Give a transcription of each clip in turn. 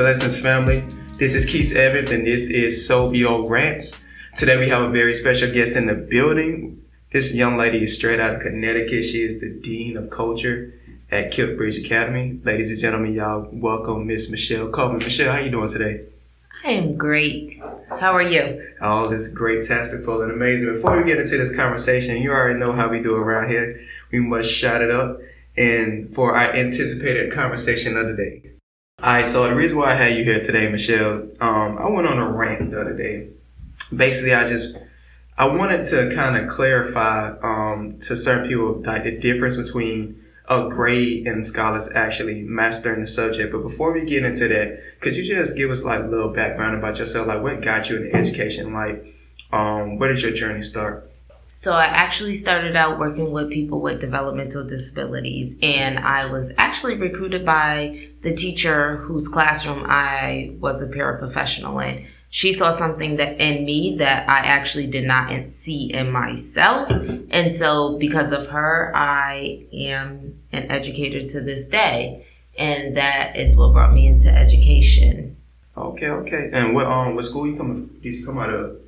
Hi, peace and blessings, family. This is Keith Evans, and this is Sobio Rants. Today we have a very special guest in the building. This young lady is straight out of Connecticut. She is the Dean of Culture at Kiltbridge Academy. Ladies and gentlemen, y'all welcome Miss Michelle Coleman. Michelle, how you doing today? I am great. How are you? All this great, tastical, and amazing. Before we get into this conversation, you already know how we do around here. We must shout it up and for our anticipated conversation of the day. All right, so the reason why I had you here today, Michelle, um, I went on a rant the other day. Basically, I just I wanted to kind of clarify um, to certain people like the difference between a grade and scholars actually mastering the subject. But before we get into that, could you just give us like a little background about yourself? Like, what got you into education? Like, um, where did your journey start? So I actually started out working with people with developmental disabilities and I was actually recruited by the teacher whose classroom I was a paraprofessional in. She saw something that in me that I actually did not see in myself. And so because of her, I am an educator to this day. And that is what brought me into education. Okay, okay. And what um what school you come did you come out of?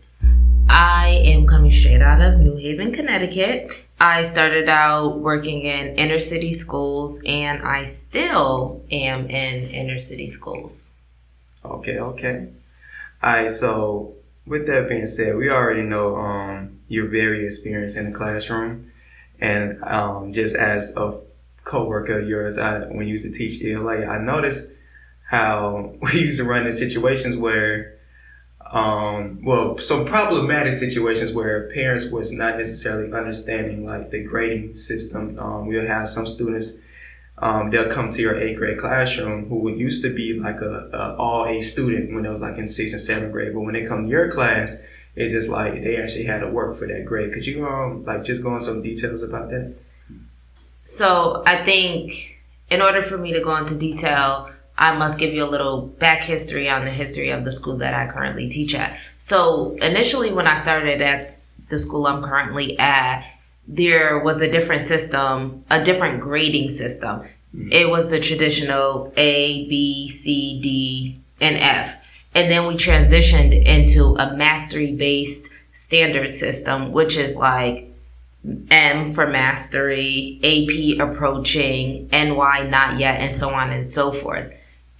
I am coming straight out of New Haven, Connecticut. I started out working in inner city schools and I still am in inner city schools. Okay, okay. All right, so with that being said, we already know um, you're very experienced in the classroom. And um, just as a co-worker of yours, I, when you used to teach ELA, I noticed how we used to run in situations where um, well, some problematic situations where parents was not necessarily understanding like the grading system. Um, we'll have some students, um, they'll come to your eighth grade classroom who would used to be like a, a all A student when they was like in sixth and seventh grade, but when they come to your class, it's just like they actually had to work for that grade. Could you um like just go into some details about that? So I think in order for me to go into detail, I must give you a little back history on the history of the school that I currently teach at. So initially, when I started at the school I'm currently at, there was a different system, a different grading system. Mm-hmm. It was the traditional A, B, C, D, and F. And then we transitioned into a mastery based standard system, which is like M for mastery, AP approaching, NY not yet, and so on and so forth.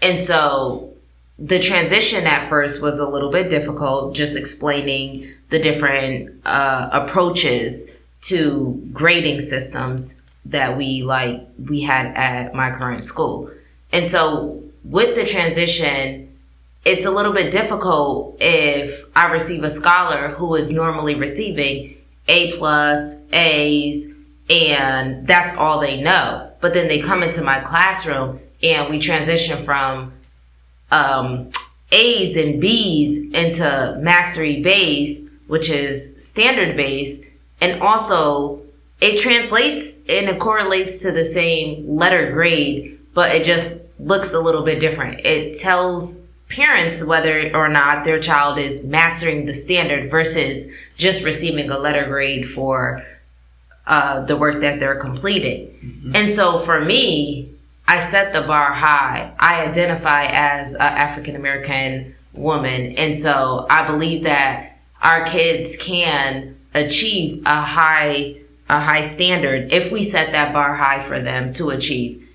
And so the transition at first was a little bit difficult, just explaining the different uh, approaches to grading systems that we like we had at my current school. And so with the transition, it's a little bit difficult if I receive a scholar who is normally receiving A plus, A's, and that's all they know. But then they come into my classroom and we transition from um, A's and B's into mastery based, which is standard based, and also it translates and it correlates to the same letter grade, but it just looks a little bit different. It tells parents whether or not their child is mastering the standard versus just receiving a letter grade for uh, the work that they're completing. Mm-hmm. And so for me, I set the bar high. I identify as an African American woman. And so I believe that our kids can achieve a high, a high standard if we set that bar high for them to achieve.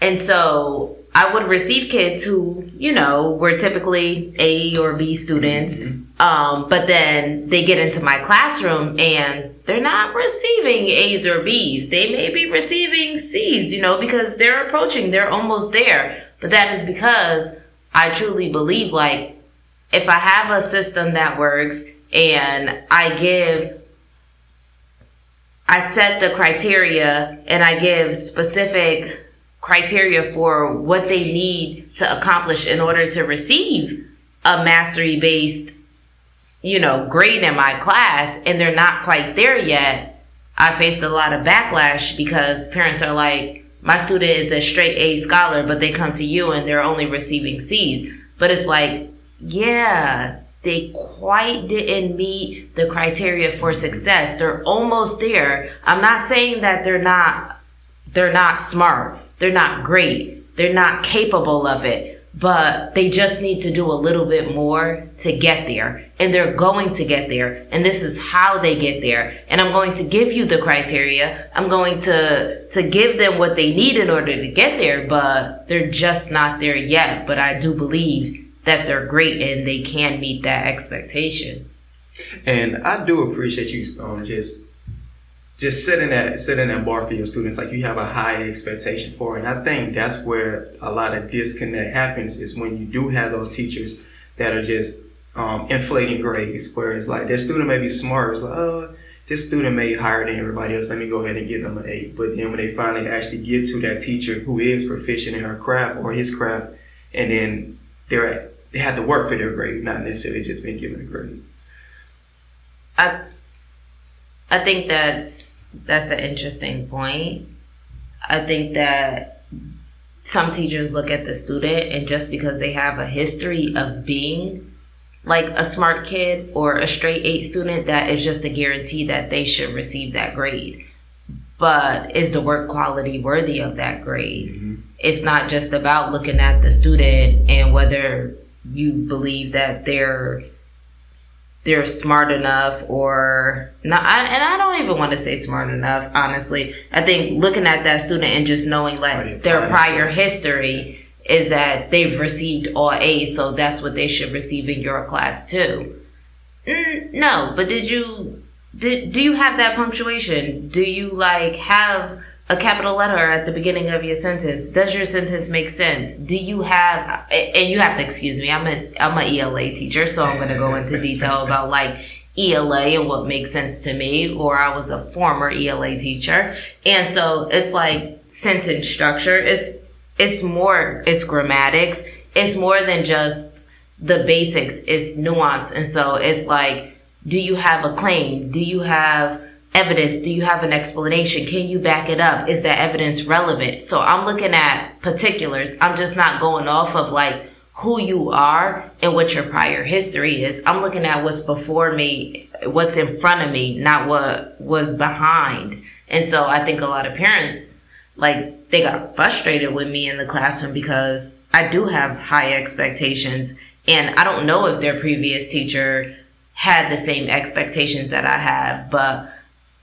And so I would receive kids who, you know, were typically A or B students. Mm-hmm. Um, but then they get into my classroom and they're not receiving A's or B's. They may be receiving C's, you know, because they're approaching, they're almost there. But that is because I truly believe like if I have a system that works and I give I set the criteria and I give specific criteria for what they need to accomplish in order to receive a mastery based, you know, grade in my class and they're not quite there yet, I faced a lot of backlash because parents are like, my student is a straight A scholar, but they come to you and they're only receiving C's. But it's like, yeah, they quite didn't meet the criteria for success. They're almost there. I'm not saying that they're not, they're not smart they're not great. They're not capable of it. but they just need to do a little bit more to get there. And they're going to get there. And this is how they get there. And I'm going to give you the criteria. I'm going to, to give them what they need in order to get there, but they're just not there yet. But I do believe that they're great and they can meet that expectation. And I do appreciate you um, just just setting that setting that bar for your students like you have a high expectation for and i think that's where a lot of disconnect happens is when you do have those teachers that are just um, inflating grades whereas like their student may be smart. It's like oh this student may be higher than everybody else. Let me go ahead and give them an eight but then when they finally actually get to that teacher who is proficient in her craft or his craft and then they're at, they have to work for their grade not necessarily just being given a grade. I I think that's that's an interesting point. I think that some teachers look at the student and just because they have a history of being like a smart kid or a straight eight student, that is just a guarantee that they should receive that grade. But is the work quality worthy of that grade? Mm-hmm. It's not just about looking at the student and whether you believe that they're they're smart enough or not I, and i don't even want to say smart enough honestly. I think looking at that student and just knowing like their prior history is that they've received all a's so that's what they should receive in your class too. Mm, no but did you did, do you have that punctuation? Do you like have a capital letter at the beginning of your sentence. Does your sentence make sense? Do you have, and you have to excuse me, I'm a, I'm a ELA teacher, so I'm going to go into detail about like ELA and what makes sense to me, or I was a former ELA teacher. And so it's like sentence structure. It's, it's more, it's grammatics. It's more than just the basics. It's nuance. And so it's like, do you have a claim? Do you have evidence? Do you have an explanation? Can you back it up? Is that evidence relevant? So I'm looking at particulars. I'm just not going off of like who you are and what your prior history is. I'm looking at what's before me, what's in front of me, not what was behind. And so I think a lot of parents, like, they got frustrated with me in the classroom because I do have high expectations. And I don't know if their previous teacher had the same expectations that I have, but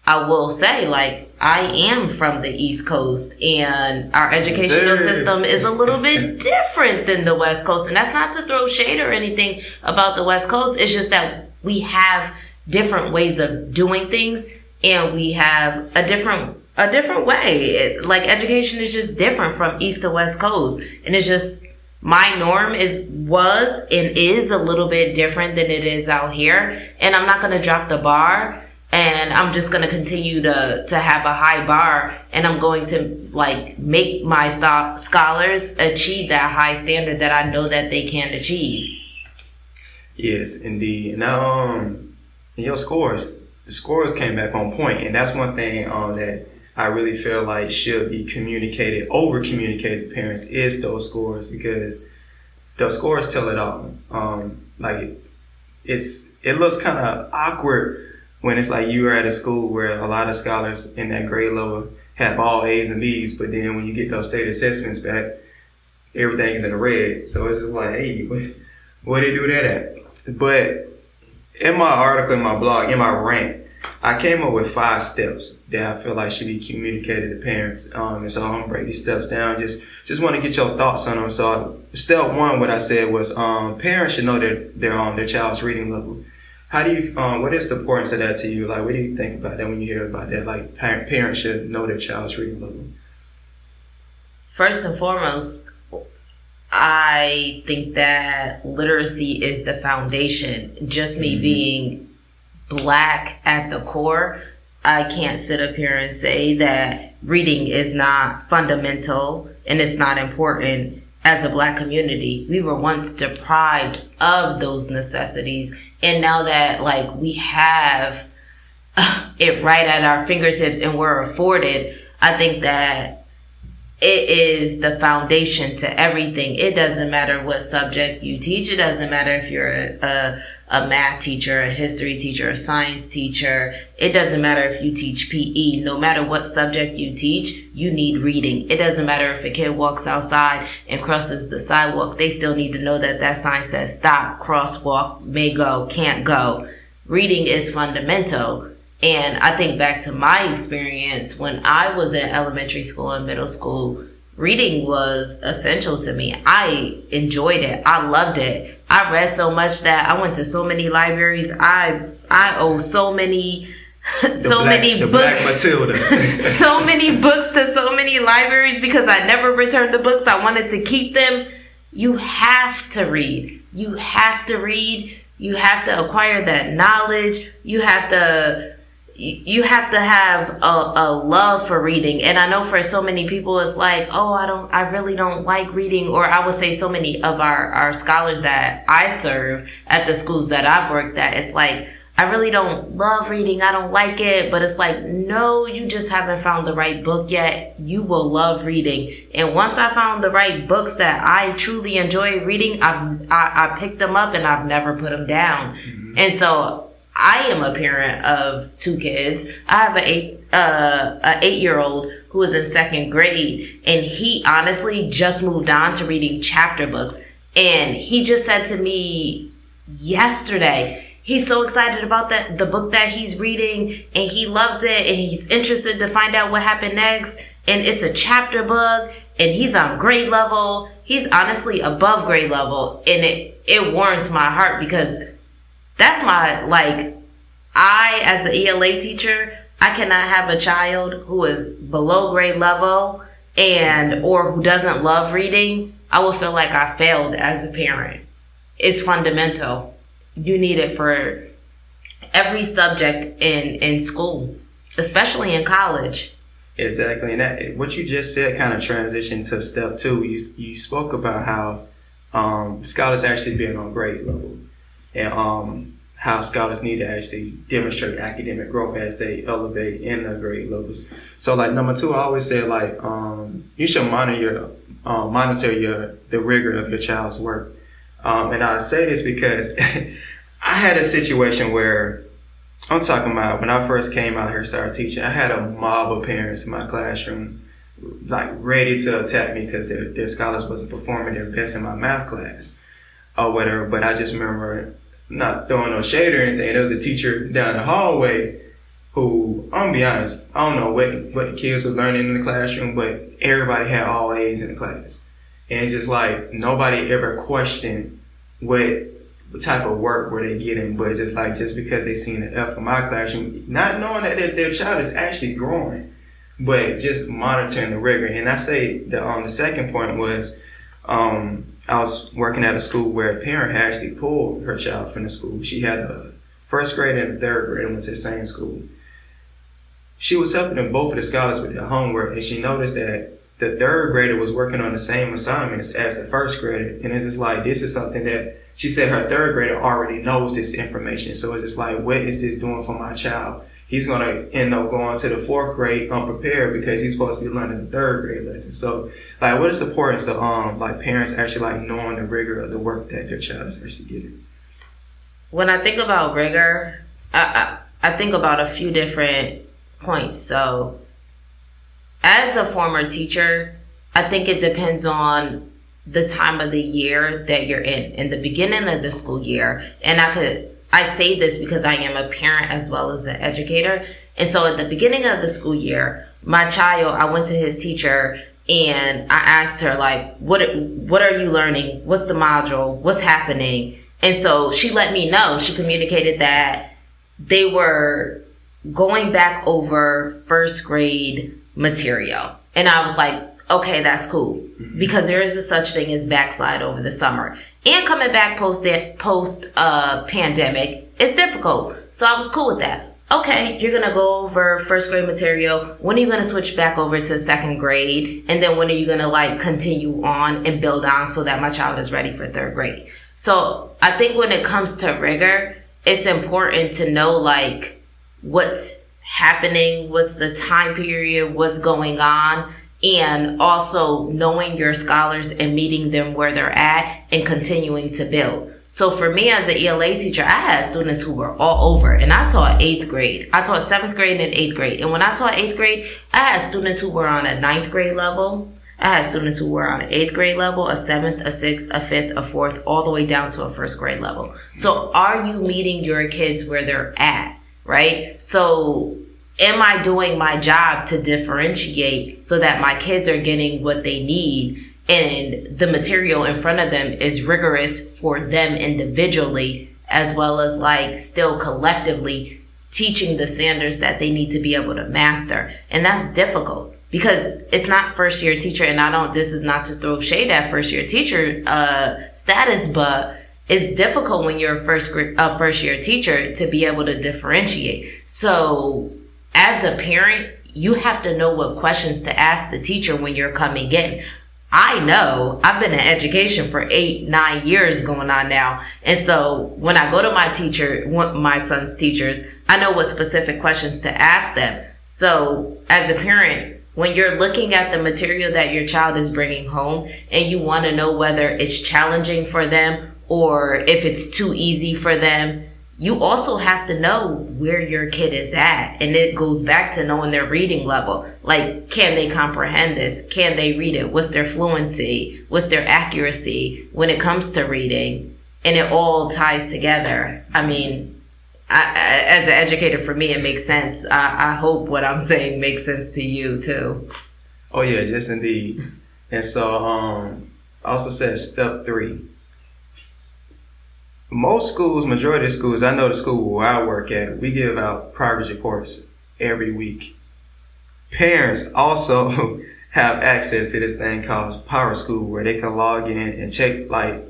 I will say, like, I am from the East Coast and our educational system is a little bit different than the West Coast. And that's not to throw shade or anything about the West Coast. It's just that we have different ways of doing things and we have a different a different way. It, like education is just different from East to West Coast. And it's just my norm is was and is a little bit different than it is out here. And I'm not gonna drop the bar and I'm just going to continue to to have a high bar and I'm going to like make my stop scholars achieve that high standard that I know that they can achieve. Yes, indeed. Now, um, your scores, the scores came back on point, and that's one thing um that I really feel like should be communicated, over communicated to parents is those scores because the scores tell it all. Um, like it's it looks kind of awkward when it's like you are at a school where a lot of scholars in that grade level have all A's and B's, but then when you get those state assessments back, everything's in the red. So it's just like, hey, what, where they do that at? But in my article, in my blog, in my rant, I came up with five steps that I feel like should be communicated to parents. Um, and so I'm gonna break these steps down. Just, just want to get your thoughts on them. So step one, what I said was, um, parents should know their, their, um, their child's reading level. How do you, um, what is the importance of that to you? Like, what do you think about that when you hear about that? Like, parents should know their child's reading level. First and foremost, I think that literacy is the foundation. Just me mm-hmm. being black at the core, I can't sit up here and say that reading is not fundamental and it's not important as a black community. We were once deprived of those necessities and now that like we have it right at our fingertips and we're afforded, I think that it is the foundation to everything. It doesn't matter what subject you teach. It doesn't matter if you're a, a, a, math teacher, a history teacher, a science teacher. It doesn't matter if you teach PE. No matter what subject you teach, you need reading. It doesn't matter if a kid walks outside and crosses the sidewalk. They still need to know that that sign says stop, crosswalk, may go, can't go. Reading is fundamental. And I think back to my experience when I was in elementary school and middle school, reading was essential to me. I enjoyed it. I loved it. I read so much that I went to so many libraries. I I owe so many so black, many books so many books to so many libraries because I never returned the books. I wanted to keep them. You have to read. You have to read. You have to acquire that knowledge. You have to you have to have a, a love for reading. And i know for so many people it's like oh i don't i really don't like reading. Or i would say so many of our our scholars that i serve at the schools that i've worked at it's like i really don't love reading. I don't like it. But it's like no you just haven't found the right book yet. You will love reading. And once i found the right books that i truly enjoy reading i've i, I picked them up and i've never put them down. Mm-hmm. and so I am a parent of two kids. I have a eight, uh, a eight year old who is in second grade and he honestly just moved on to reading chapter books. And he just said to me yesterday, he's so excited about that, the book that he's reading and he loves it and he's interested to find out what happened next. And it's a chapter book and he's on grade level. He's honestly above grade level and it, it warms my heart because that's my like I as an ELA teacher, I cannot have a child who is below grade level and or who doesn't love reading. I will feel like I failed as a parent. It's fundamental. You need it for every subject in in school, especially in college. Exactly, and that what you just said kind of transitioned to step two. You you spoke about how um, scholars actually being on grade level and um, how scholars need to actually demonstrate academic growth as they elevate in the grade levels. So, like number two, I always say like um, you should monitor your uh, monitor your the rigor of your child's work. Um, and I say this because I had a situation where I'm talking about when I first came out here started teaching. I had a mob of parents in my classroom, like ready to attack me because their, their scholars wasn't performing their best in my math class or whatever. But I just remember not throwing no shade or anything. There was a teacher down the hallway who, I'm gonna be honest, I don't know what, what the kids were learning in the classroom, but everybody had all A's in the class. And just like nobody ever questioned what type of work were they getting, but it's just like just because they seen an F in my classroom, not knowing that their, their child is actually growing, but just monitoring the rigor. And I say the um the second point was um I was working at a school where a parent had actually pulled her child from the school. She had a first grade and a third grade and went to the same school. She was helping them both of the scholars with their homework, and she noticed that the third grader was working on the same assignments as the first grader. And it's just like, this is something that she said her third grader already knows this information. So it's just like, what is this doing for my child? he's going to end up going to the fourth grade unprepared because he's supposed to be learning the third grade lesson. So, like, what is the importance of um like parents actually like knowing the rigor of the work that their child is actually getting? When I think about rigor, I, I, I think about a few different points. So, as a former teacher, I think it depends on the time of the year that you're in, in the beginning of the school year. And I could I say this because I am a parent as well as an educator. And so at the beginning of the school year, my child, I went to his teacher and I asked her like, what, what are you learning? What's the module? What's happening? And so she let me know. She communicated that they were going back over first grade material. And I was like, okay, that's cool. Mm-hmm. Because there is a such thing as backslide over the summer. And coming back post post uh pandemic is difficult. So I was cool with that. Okay, you're gonna go over first grade material. When are you gonna switch back over to second grade? And then when are you gonna like continue on and build on so that my child is ready for third grade? So I think when it comes to rigor, it's important to know like what's happening, what's the time period, what's going on, and also knowing your scholars and meeting them where they're at and continuing to build. So for me as an ELA teacher, I had students who were all over and I taught eighth grade. I taught seventh grade and eighth grade. And when I taught eighth grade, I had students who were on a ninth grade level. I had students who were on an eighth grade level, a seventh, a sixth, a fifth, a fourth, all the way down to a first grade level. So are you meeting your kids where they're at? Right? So am I doing my job to differentiate so that my kids are getting what they need and the material in front of them is rigorous for them individually as well as like still collectively teaching the standards that they need to be able to master. And that's difficult because it's not first year teacher and i don't this is not to throw shade at first year teacher uh, status but it's difficult when you're a first a first year teacher to be able to differentiate. So as a parent you have to know what questions to ask the teacher when you're coming in I know I've been in education for eight, nine years going on now. And so when I go to my teacher, my son's teachers, I know what specific questions to ask them. So as a parent, when you're looking at the material that your child is bringing home and you want to know whether it's challenging for them or if it's too easy for them, you also have to know where your kid is at. And it goes back to knowing their reading level. Like, can they comprehend this? Can they read it? What's their fluency? What's their accuracy when it comes to reading? And it all ties together. I mean, I, as an educator, for me, it makes sense. I, I hope what I'm saying makes sense to you too. Oh yeah, just indeed. And so, um, I also said step three most schools, majority of schools, I know the school where I work at, we give out progress reports every week. Parents also have access to this thing called Power School where they can log in and check like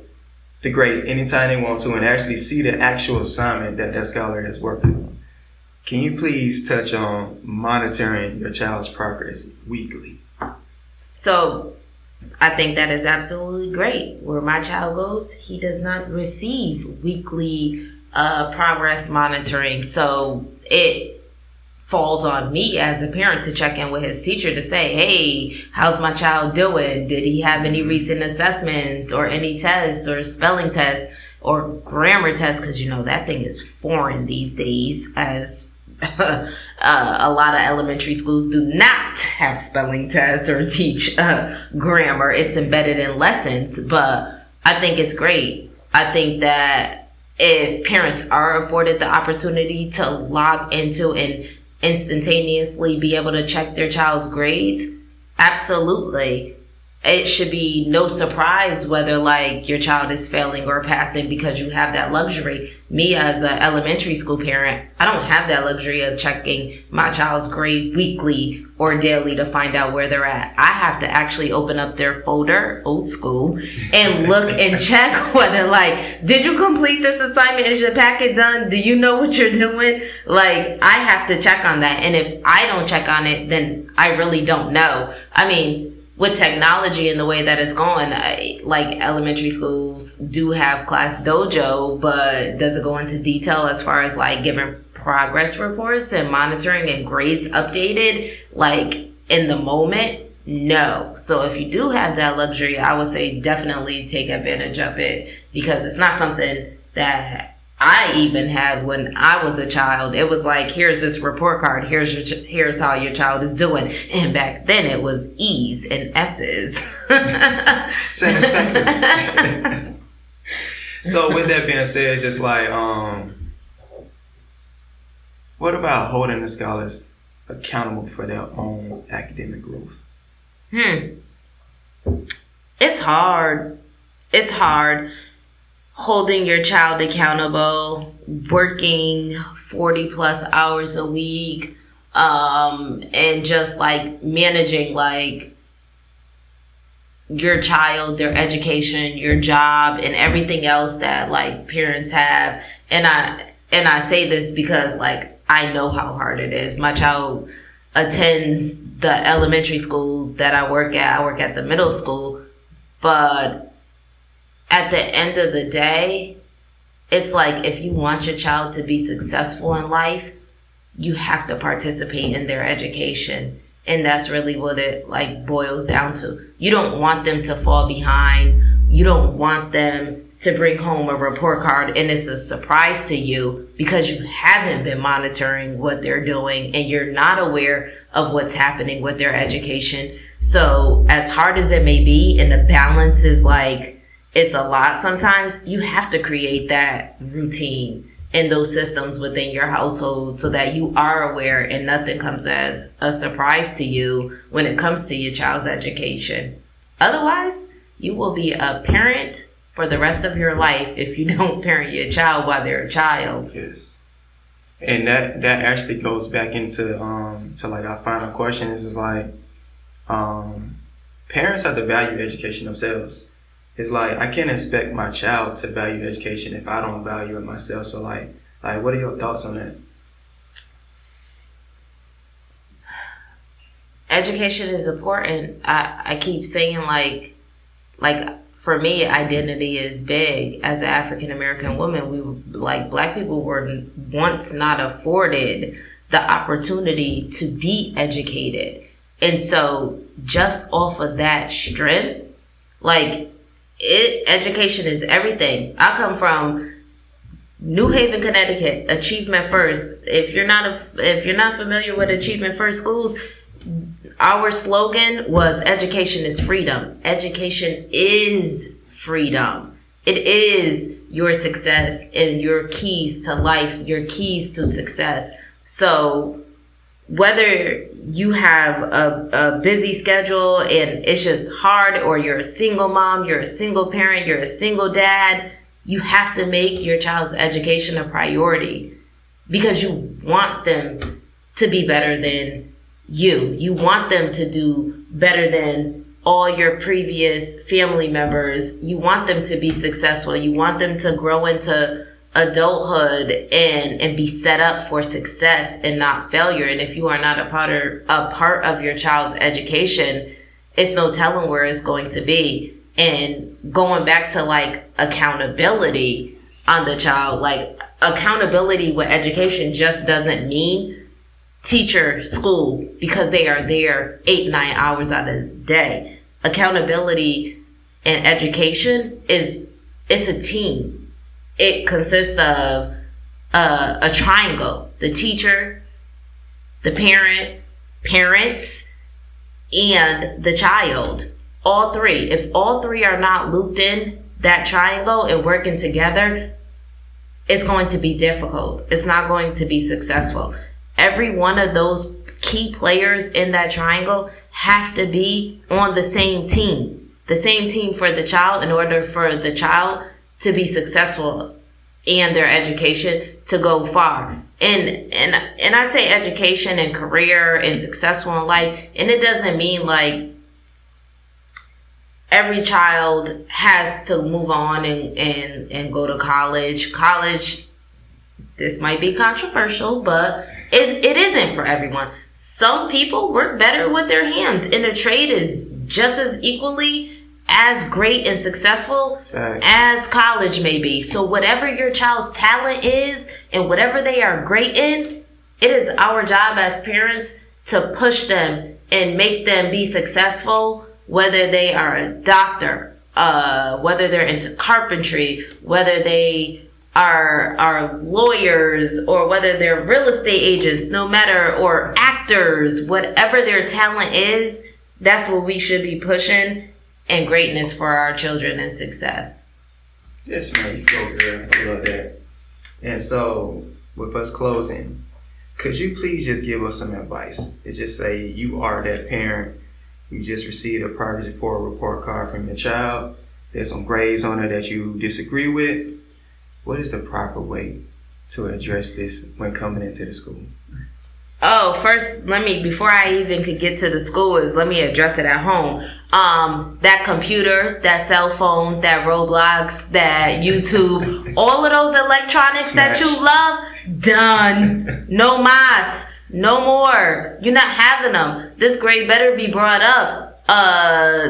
the grades anytime they want to and actually see the actual assignment that that scholar has worked on. Can you please touch on monitoring your child's progress weekly? So I think that is absolutely great. Where my child goes, he does not receive weekly uh, progress monitoring. So it falls on me as a parent to check in with his teacher to say, hey, how's my child doing? Did he have any recent assessments or any tests or spelling tests or grammar tests? Because, you know, that thing is foreign these days as uh, a lot of elementary schools do not have spelling tests or teach uh, grammar. It's embedded in lessons, but I think it's great. I think that if parents are afforded the opportunity to log into and instantaneously be able to check their child's grades, absolutely it should be no surprise whether like your child is failing or passing because you have that luxury. Me as an elementary school parent, I don't have that luxury of checking my child's grade weekly or daily to find out where they're at. I have to actually open up their folder, old school, and look and check whether like, did you complete this assignment? Is your packet done? Do you know what you're doing? Like, I have to check on that. And if I don't check on it, then I really don't know. I mean, with technology and the way that it's going, I, like elementary schools do have class dojo, but does it go into detail as far as like giving progress reports and monitoring and grades updated like in the moment? No. So if you do have that luxury, I would say definitely take advantage of it because it's not something that I even had when I was a child. It was like, here's this report card. Here's your, ch- here's how your child is doing. And back then it was E's and S's. Satisfactory. so with that being said, just like, um, what about holding the scholars accountable for their own academic growth? Hmm. It's hard. It's hard holding your child accountable, working 40 plus hours a week, um, and just like managing like your child, their education, your job, and everything else that like parents have. And I and I say this because like I know how hard it is. My child attends the elementary school that I work at. I work at the middle school, but at the end of the day, it's like if you want your child to be successful in life, you have to participate in their education. And that's really what it like boils down to. You don't want them to fall behind. You don't want them to bring home a report card and it's a surprise to you because you haven't been monitoring what they're doing and you're not aware of what's happening with their education. So as hard as it may be and the balance is like, it's a lot sometimes, you have to create that routine in those systems within your household so that you are aware and nothing comes as a surprise to you when it comes to your child's education. Otherwise, you will be a parent for the rest of your life if you don't parent your child while they're a child. Yes. And that that actually goes back into um to like our final question is is like um parents have to value education themselves. It's like I can't expect my child to value education if I don't value it myself. So like like what are your thoughts on that? Education is important. I, I keep saying like like for me, identity is big. As an African American mm-hmm. woman, we like black people were once not afforded the opportunity to be educated. And so just off of that strength, like it, education is everything. I come from New Haven, Connecticut, Achievement First. If you're not a, if you're not familiar with Achievement First schools, our slogan was education is freedom. Education is freedom. It is your success and your keys to life, your keys to success. So whether you have a, a busy schedule and it's just hard or you're a single mom, you're a single parent, you're a single dad, you have to make your child's education a priority because you want them to be better than you. You want them to do better than all your previous family members. You want them to be successful. You want them to grow into adulthood and and be set up for success and not failure. And if you are not a part of, a part of your child's education, it's no telling where it's going to be. And going back to like accountability on the child, like accountability with education just doesn't mean teacher, school, because they are there eight, nine hours out of the day. Accountability and education is, it's a team. It consists of a triangle. The teacher, the parent, parents, and the child. All three. If all three are not looped in that triangle and working together, it's going to be difficult. It's not going to be successful every one of those key players in that triangle have to be on the same team, the same team for the child in order for the child to be successful and their education to go far. And and and I say education and career and successful in life, and it doesn't mean like every child has to move on and and and go to college. College this might be controversial, but it, it isn't for everyone. Some people work better with their hands, and a trade is just as equally as great and successful Thanks. as college may be. So, whatever your child's talent is and whatever they are great in, it is our job as parents to push them and make them be successful, whether they are a doctor, uh, whether they're into carpentry, whether they are are lawyers or whether they're real estate agents, no matter or actors, whatever their talent is, that's what we should be pushing and greatness for our children and success. Yes, man, you go girl. I love that. And so with us closing, could you please just give us some advice? It just say you are that parent. You just received a progress report report card from your child. There's some grades on it that you disagree with what is the proper way to address this when coming into the school? Oh, first, let me before I even could get to the school is let me address it at home. Um, that computer, that cell phone, that Roblox, that YouTube, all of those electronics Smash. that you love, done. No mas, no more. You're not having them. This grade better be brought up. Uh,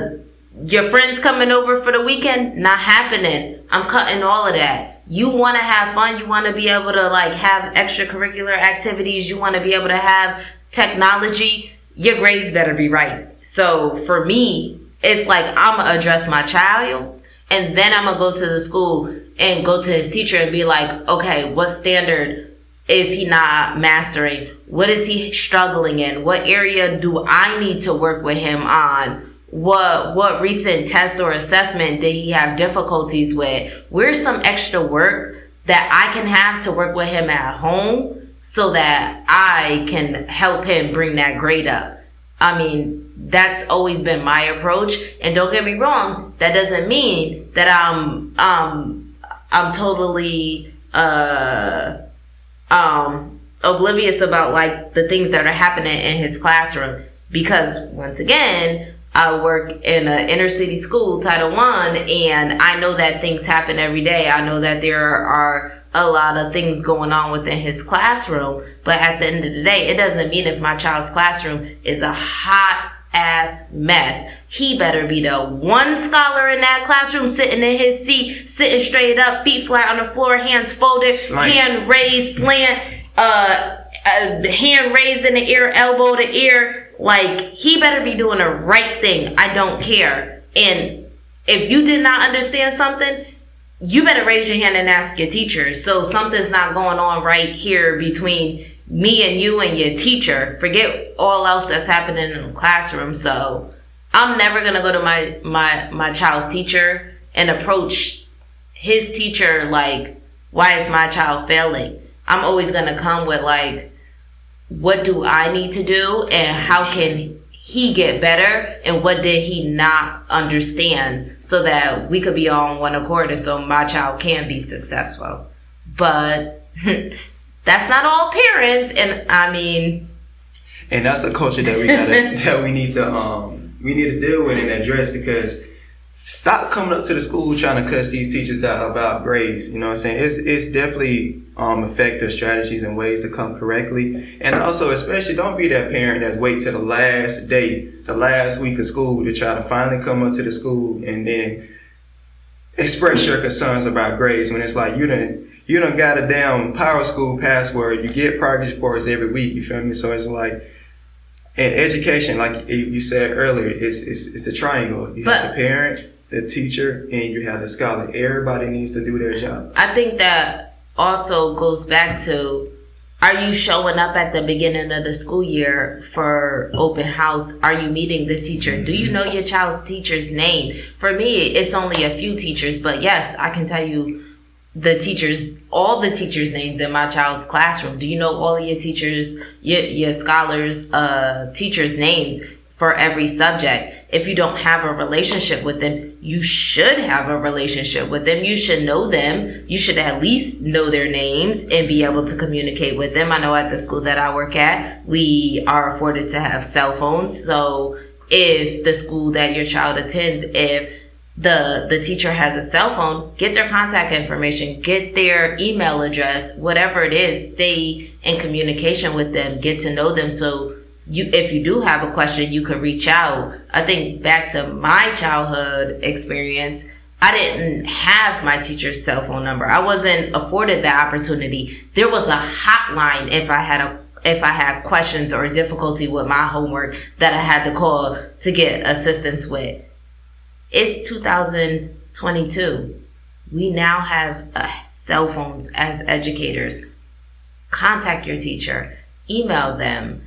your friends coming over for the weekend, not happening. I'm cutting all of that you want to have fun. You want to be able to like have extracurricular activities. You want to be able to have technology. your grades better be right. So for me, it's like I'm gonna address my child and then I'm gonna go to the school and go to his teacher and be like, okay, what standard is he not mastering? What is he struggling in? What area do I need to work with him on? What what recent test or assessment did he have difficulties with? Where's some extra work that I can have to work with him at home so that I can help him bring that grade up? I mean, that's always been my approach. And don't get me wrong, that doesn't mean that I'm um I'm totally uh um oblivious about like the things that are happening in his classroom because once again I work in an inner city school, Title One, and I know that things happen every day. I know that there are a lot of things going on within his classroom, but at the end of the day, it doesn't mean if my child's classroom is a hot ass mess. He better be the one scholar in that classroom sitting in his seat, sitting straight up, feet flat on the floor, hands folded, slant. hand raised, slant, uh, uh, hand raised in the ear, elbow to ear, like, he better be doing the right thing. I don't care. And if you did not understand something, you better raise your hand and ask your teacher. So something's not going on right here between me and you and your teacher. Forget all else that's happening in the classroom. So I'm never gonna go to my my my child's teacher and approach his teacher like, why is my child failing? I'm always gonna come with like, what do I need to do and how can he get better and what did he not understand so that we could be on one accord and so my child can be successful. But that's not all parents and I mean and that's a culture that we gotta that we need to um we need to deal with and address because stop coming up to the school trying to cuss these teachers out about grades. You know what I'm saying? It's it's definitely um, effective strategies and ways to come correctly. And also, especially, don't be that parent that's wait till the last day, the last week of school to try to finally come up to the school and then express your concerns about grades when it's like you done you don't got a damn power school password. You get progress reports every week. You feel me? So it's like. And education, like you said earlier, is is, is the triangle. You but, have the parent, the teacher, and you have the scholar. Everybody needs to do their job. I think that also goes back to are you showing up at the beginning of the school year for open house? Are you meeting the teacher? Do you know your child's teacher's name? For me, it's only a few teachers, but yes, I can tell you the teachers, all the teachers' names in my child's classroom. Do you know all of your teachers, your, your scholars, uh, teachers' names? for every subject. If you don't have a relationship with them, you should have a relationship with them. You should know them. You should at least know their names and be able to communicate with them. I know at the school that I work at, we are afforded to have cell phones. So if the school that your child attends, if the the teacher has a cell phone, get their contact information, get their email address, whatever it is, stay in communication with them, get to know them. So you if you do have a question you can reach out. I think back to my childhood experience i didn't have my teacher's cell phone number. I wasn't afforded that opportunity. There was a hotline if i had a if i had questions or difficulty with my homework that i had to call to get assistance with it's 2022 we now have uh, cell phones as educators contact your teacher email them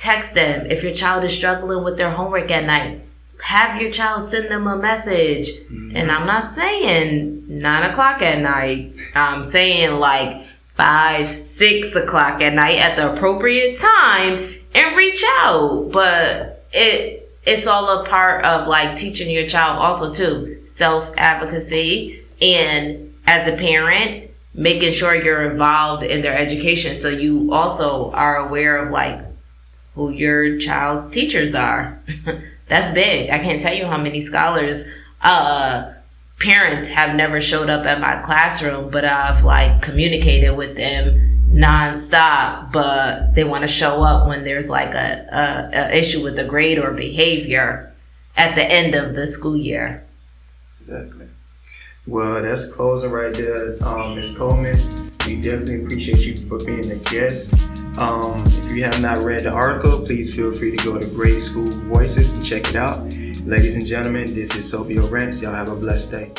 Text them if your child is struggling with their homework at night. Have your child send them a message. Mm-hmm. And I'm not saying nine o'clock at night. I'm saying like five, six o'clock at night at the appropriate time and reach out. But it it's all a part of like teaching your child also too self advocacy and as a parent making sure you're involved in their education so you also are aware of like who your child's teachers are. That's big. I can't tell you how many scholars, uh, parents have never showed up at my classroom, but I've like communicated with them nonstop, but they want to show up when there's like a, a, a, issue with a grade or behavior at the end of the school year. Exactly. Well, that's closing right there, um, Ms. Coleman. We definitely appreciate you for being a guest. Um, if you have not read the article, please feel free to go to Grade School Voices and check it out. Ladies and gentlemen, this is Sophia Rents. Y'all have a blessed day.